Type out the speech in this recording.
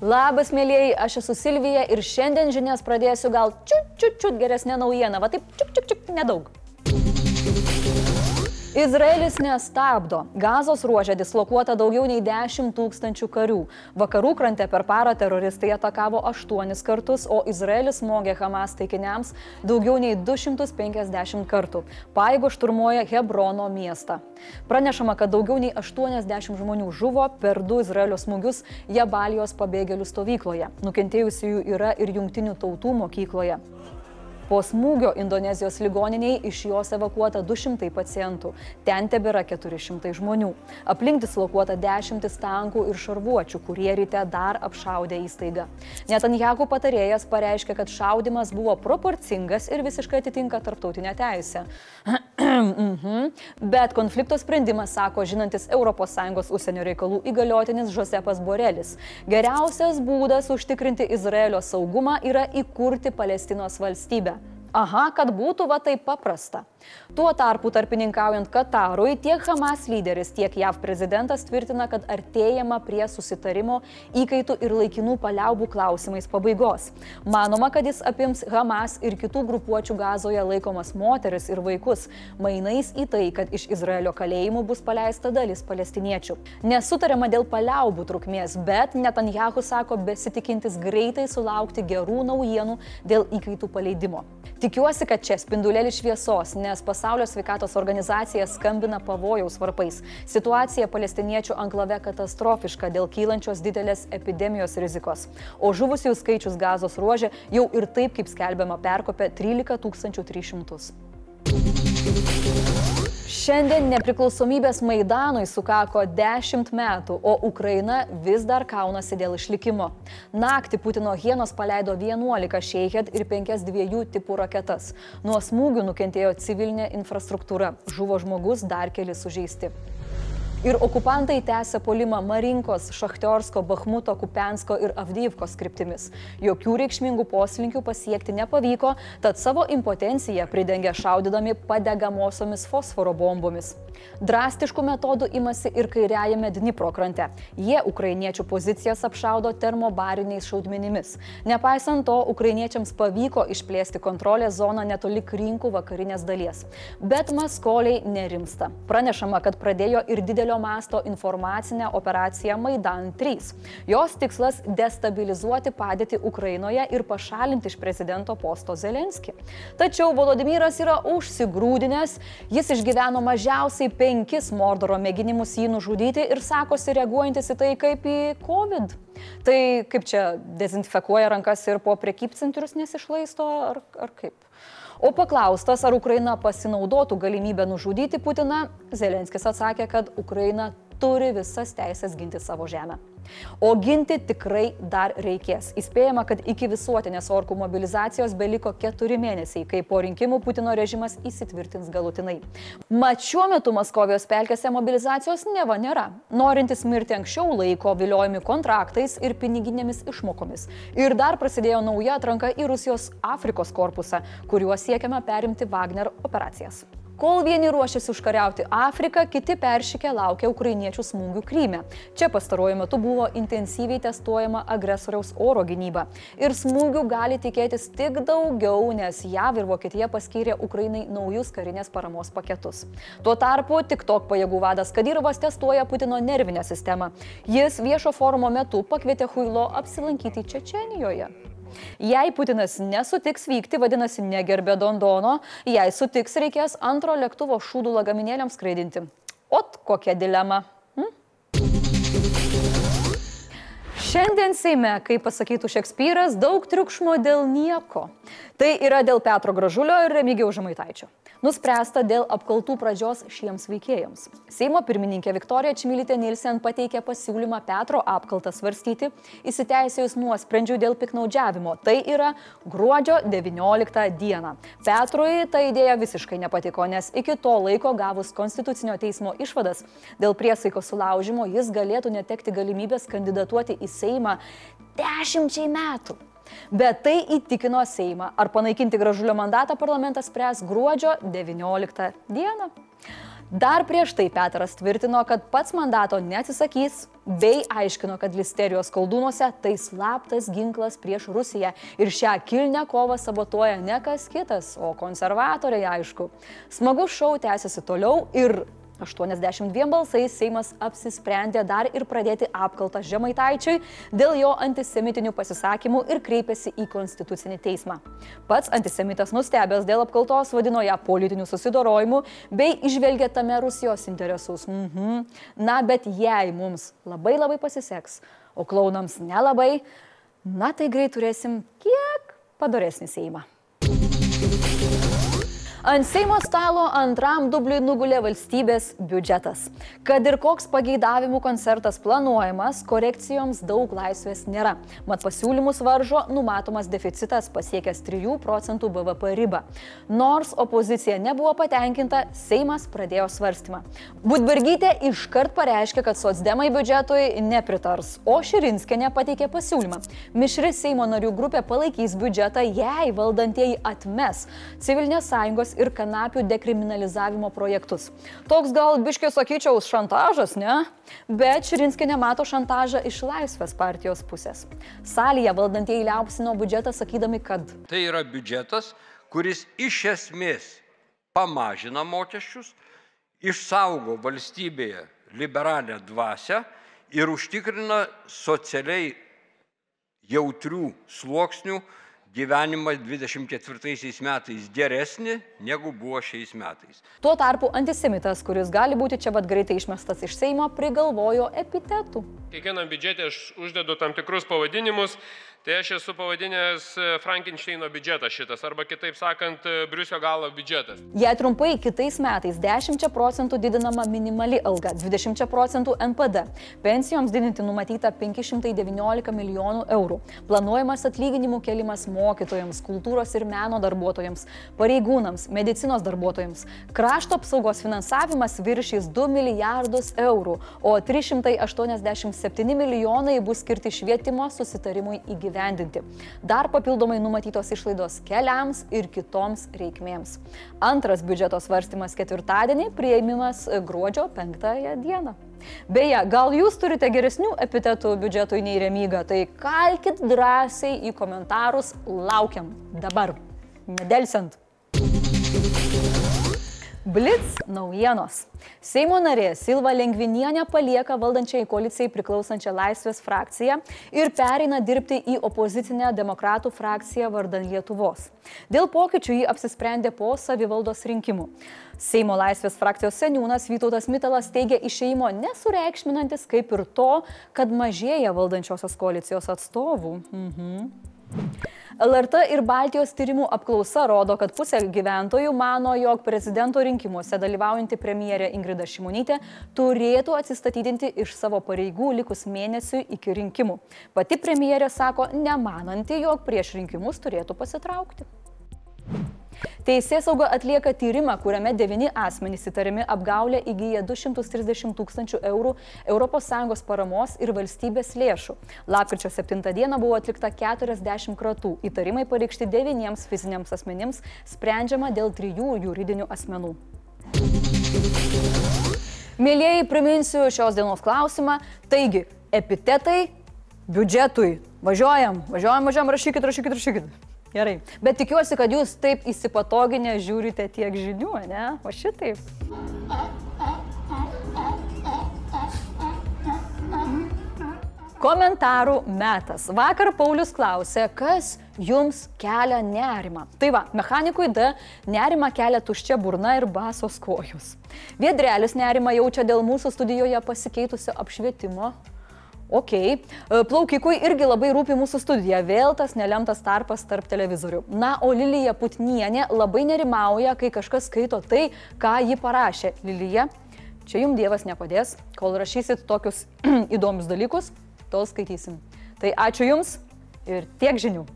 Labas, mėlyjei, aš esu Silvija ir šiandien žinias pradėsiu gal čiut čiut čiut geresnė naujiena, va taip čiuk čiuk čiuk nedaug. Izraelis nestabdo. Gazos ruožė dislokuota daugiau nei 10 tūkstančių karių. Vakarų krante per parą teroristai atakavo 8 kartus, o Izraelis smogė Hamas taikiniams daugiau nei 250 kartų. Paėgo šturmuoja Hebrono miestą. Pranešama, kad daugiau nei 80 žmonių žuvo per du Izraelio smūgius Jabalijos pabėgėlių stovykloje. Nukentėjusiųjų yra ir jungtinių tautų mokykloje. Po smūgio Indonezijos ligoniniai iš jos evakuota 200 pacientų. Ten tebėra 400 žmonių. Aplink dislokuota dešimtis tankų ir šarvuočių, kurie ryte dar apšaudė įstaigą. Netanjahu patarėjas pareiškė, kad šaudimas buvo proporcingas ir visiškai atitinka tarptautinę teisę. Mhm. Bet konflikto sprendimą sako žinantis ES užsienio reikalų įgaliotinis Josepas Borelis. Geriausias būdas užtikrinti Izraelio saugumą yra įkurti Palestinos valstybę. Aha, kad būtų va taip paprasta. Tuo tarpu tarpininkaujant Katarui, tiek Hamas lyderis, tiek JAV prezidentas tvirtina, kad artėjama prie susitarimo įkaitų ir laikinų paliaubų klausimais pabaigos. Manoma, kad jis apims Hamas ir kitų grupuočių gazoje laikomas moteris ir vaikus, mainais į tai, kad iš Izraelio kalėjimų bus paleista dalis palestiniečių. Nesutariama dėl paliaubų trukmės, bet Netanjahu sako besitikintis greitai sulaukti gerų naujienų dėl įkaitų paleidimo. Tikiuosi, kad čia spindulėlis šviesos, nes pasaulio sveikatos organizacija skambina pavojaus varpais. Situacija palestiniečių anklave katastrofiška dėl kylančios didelės epidemijos rizikos. O žuvusiųjų skaičius gazos ruožė jau ir taip, kaip skelbiama, perkopė 13 300. Šiandien nepriklausomybės Maidanui sukako 10 metų, o Ukraina vis dar kaunasi dėl išlikimo. Naktį Putino hienos paleido 11 šeihet ir 5 dviejų tipų raketas. Nuo smūgių nukentėjo civilinė infrastruktūra, žuvo žmogus, dar keli sužeisti. Ir okupantai tęsė polimą Marinkos, Šachtiorsko, Bahmuto, Kupensko ir Avdyvkos kryptimis. Jokių reikšmingų poslinkių pasiekti nepavyko, tad savo impotenciją pridengė šaudydami padegamosiomis fosforo bombomis. Drastiškų metodų imasi ir kairiajame Dnipro krante. Jie ukrainiečių pozicijas apšaudo termobariniais šaudmenimis. Nepaisant to, ukrainiečiams pavyko išplėsti kontrolės zoną netoli rinkų vakarinės dalies. Bet maskoliai nerimsta. Pranešama, kad pradėjo ir didelio masto informacinę operaciją Maidan 3. Jos tikslas - destabilizuoti padėtį Ukrainoje ir pašalinti iš prezidento posto Zelenski. Tačiau Volodymyras yra užsigrūdinęs, jis išgyveno mažiausiai penkis Mordoro mėginimus jį nužudyti ir sakosi reaguojantis į tai kaip į COVID. Tai kaip čia dezinfekuoja rankas ir po prekybcentrius nesišlaisto ar, ar kaip? O paklaustas, ar Ukraina pasinaudotų galimybę nužudyti Putiną, Zelenskis atsakė, kad Ukraina turi visas teisės ginti savo žemę. O ginti tikrai dar reikės. Įspėjama, kad iki visuotinės orkų mobilizacijos beliko keturi mėnesiai, kai po rinkimų Putino režimas įsitvirtins galutinai. Mat šiuo metu Maskovijos pelkėse mobilizacijos neva nėra. Norintis mirti anksčiau laiko viliojami kontraktais ir piniginėmis išmokomis. Ir dar prasidėjo nauja atranka į Rusijos Afrikos korpusą, kuriuo siekiama perimti Wagner operacijas. Kol vieni ruošiasi užkariauti Afriką, kiti peršykė laukia ukrainiečių smūgių Kryme. Čia pastaruoju metu buvo intensyviai testuojama agresoriaus oro gynyba. Ir smūgių gali tikėtis tik daugiau, nes JAV ir Vokietija paskyrė Ukrainai naujus karinės paramos paketus. Tuo tarpu tik tok pajėgų vadas Kadyrovas testuoja Putino nervinę sistemą. Jis viešo forumo metu pakvietė Huilo apsilankyti Čečenijoje. Jei Putinas nesutiks vykti, vadinasi, negerbė Dondono, jei sutiks, reikės antro lėktuvo šūdų lagaminėliams skraidinti. Ot kokia dilema. Šiandien Seime, kaip pasakytų Šekspyras, daug triukšmo dėl nieko. Tai yra dėl Petro Gražulio ir Remigiaus Žemaitaičio. Nuspręsta dėl apkaltų pradžios šiems veikėjams. Seimo pirmininkė Viktorija Čmilytė Nilsen pateikė pasiūlymą Petro apkaltą svarstyti, įsiteisėjus nuosprendžių dėl piknaudžiavimo. Tai yra gruodžio 19 dieną. Petrui ta idėja visiškai nepatiko, nes iki to laiko gavus Konstitucinio teismo išvadas dėl priesaiko sulaužimo jis galėtų netekti galimybės kandidatuoti į Seimą dešimčiai metų. Bet tai įtikino Seimą. Ar panaikinti gražulio mandatą parlamentas spręs gruodžio 19 dieną. Dar prieš tai Petras tvirtino, kad pats mandato neatsisakys, bei aiškino, kad listerijos koldūnuose tai slaptas ginklas prieš Rusiją ir šią kilnę kovą sabotuoja ne kas kitas, o konservatoriai, aišku. Smagus šau tęsiasi toliau ir 82 balsais Seimas apsisprendė dar ir pradėti apkaltą Žemaitaičiui dėl jo antisemitinių pasisakymų ir kreipėsi į Konstitucinį teismą. Pats antisemitas nustebęs dėl apkaltos vadino ją politiniu susidorojimu bei išvelgė tame Rusijos interesus. Mhm. Na, bet jei mums labai labai pasiseks, o klaunams nelabai, na tai greit turėsim kiek padaresnį Seimą. Ant Seimo stalo antram dubliui nugulė valstybės biudžetas. Kad ir koks pageidavimų koncertas planuojamas, korekcijoms daug laisvės nėra. Mat pasiūlymus varžo numatomas deficitas pasiekęs 3 procentų BVP ribą. Nors opozicija nebuvo patenkinta, Seimas pradėjo svarstymą. Budbergytė iškart pareiškė, kad socdemai biudžetui nepritars, o Širinskenė pateikė pasiūlymą. Mišri Seimo narių grupė palaikys biudžetą, jei valdantieji atmes civilinės sąjungos narkotikos ir kanapių dekriminalizavimo projektus. Toks gal biškiai sakyčiau šantažas, ne? Bet Širinskė nemato šantažą iš Laisvės partijos pusės. Salėje valdantieji liaupsino biudžetą sakydami, kad tai yra biudžetas, kuris iš esmės pamažina mokesčius, išsaugo valstybėje liberalią dvasę ir užtikrina socialiai jautrių sluoksnių gyvenimą 24 metais geresnį negu buvo šiais metais. Tuo tarpu antisemitas, kuris gali būti čia vad greitai išmestas iš Seimo, prigalvojo epitetų. Kiekvienam biudžetė aš uždedu tam tikrus pavadinimus, Tai aš esu pavadinęs e, Frankensteino biudžetas šitas, arba kitaip sakant, e, Briusio galo biudžetas. Jei trumpai, kitais metais 10 procentų didinama minimali alga, 20 procentų NPD, pensijoms didinti numatyta 519 milijonų eurų, planuojamas atlyginimų kelimas mokytojams, kultūros ir meno darbuotojams, pareigūnams, medicinos darbuotojams, krašto apsaugos finansavimas viršys 2 milijardus eurų, o 387 milijonai bus skirti švietimo susitarimui įgyvendinti įgyvendinti. Dar papildomai numatytos išlaidos keliams ir kitoms reikmėms. Antras biudžeto svarstymas ketvirtadienį, prieimimas gruodžio 5 dieną. Beje, gal jūs turite geresnių epitetų biudžetui nei remyga, tai kalkit drąsiai į komentarus, laukiam dabar, nedelsiant. Blitz naujienos. Seimo narė Silva Lengvinienė palieka valdančiai koalicijai priklausančią Laisvės frakciją ir pereina dirbti į opozicinę demokratų frakciją vardan Lietuvos. Dėl pokyčių jį apsisprendė po savivaldos rinkimų. Seimo Laisvės frakcijos seniūnas Vytautas Mitalas teigia išeimo nesureikšminantis kaip ir to, kad mažėja valdančiosios koalicijos atstovų. Mhm. LRT ir Baltijos tyrimų apklausa rodo, kad pusė gyventojų mano, jog prezidento rinkimuose dalyvaujanti premjerė Ingrida Šimonytė turėtų atsistatydinti iš savo pareigų likus mėnesiui iki rinkimų. Pati premjerė sako, nemananti, jog prieš rinkimus turėtų pasitraukti. Teisės sauga atlieka tyrimą, kuriame devyni asmenys įtariami apgaulę įgyja 230 tūkstančių eurų ES paramos ir valstybės lėšų. Lapkričio 7 dieną buvo atlikta 40 kratų. Įtarimai pareikšti devyniems fiziniams asmenims, sprendžiama dėl trijų juridinių asmenų. Mėlyjeji, priminsiu šios dienos klausimą. Taigi, epitetai biudžetui. Važiuojam, važiuojam, važiuojam, rašykit, rašykit, rašykit. Gerai, bet tikiuosi, kad jūs taip įsipatoginę žiūrite tiek žinių, ne? O šitaip. Komentarų metas. Vakar Paulius klausė, kas jums kelia nerimą. Tai va, mechanikui D nerima kelia tuščia burna ir basos kojus. Viedrelis nerima jaučia dėl mūsų studijoje pasikeitusio apšvietimo Ok, e, plaukikui irgi labai rūpi mūsų studija, vėl tas nelemtas tarpas tarp televizorių. Na, o Lilija Putnienė labai nerimauja, kai kažkas skaito tai, ką ji parašė. Lilija, čia jums Dievas nepadės, kol rašysit tokius įdomius dalykus, tol skaitysim. Tai ačiū Jums ir tiek žinių.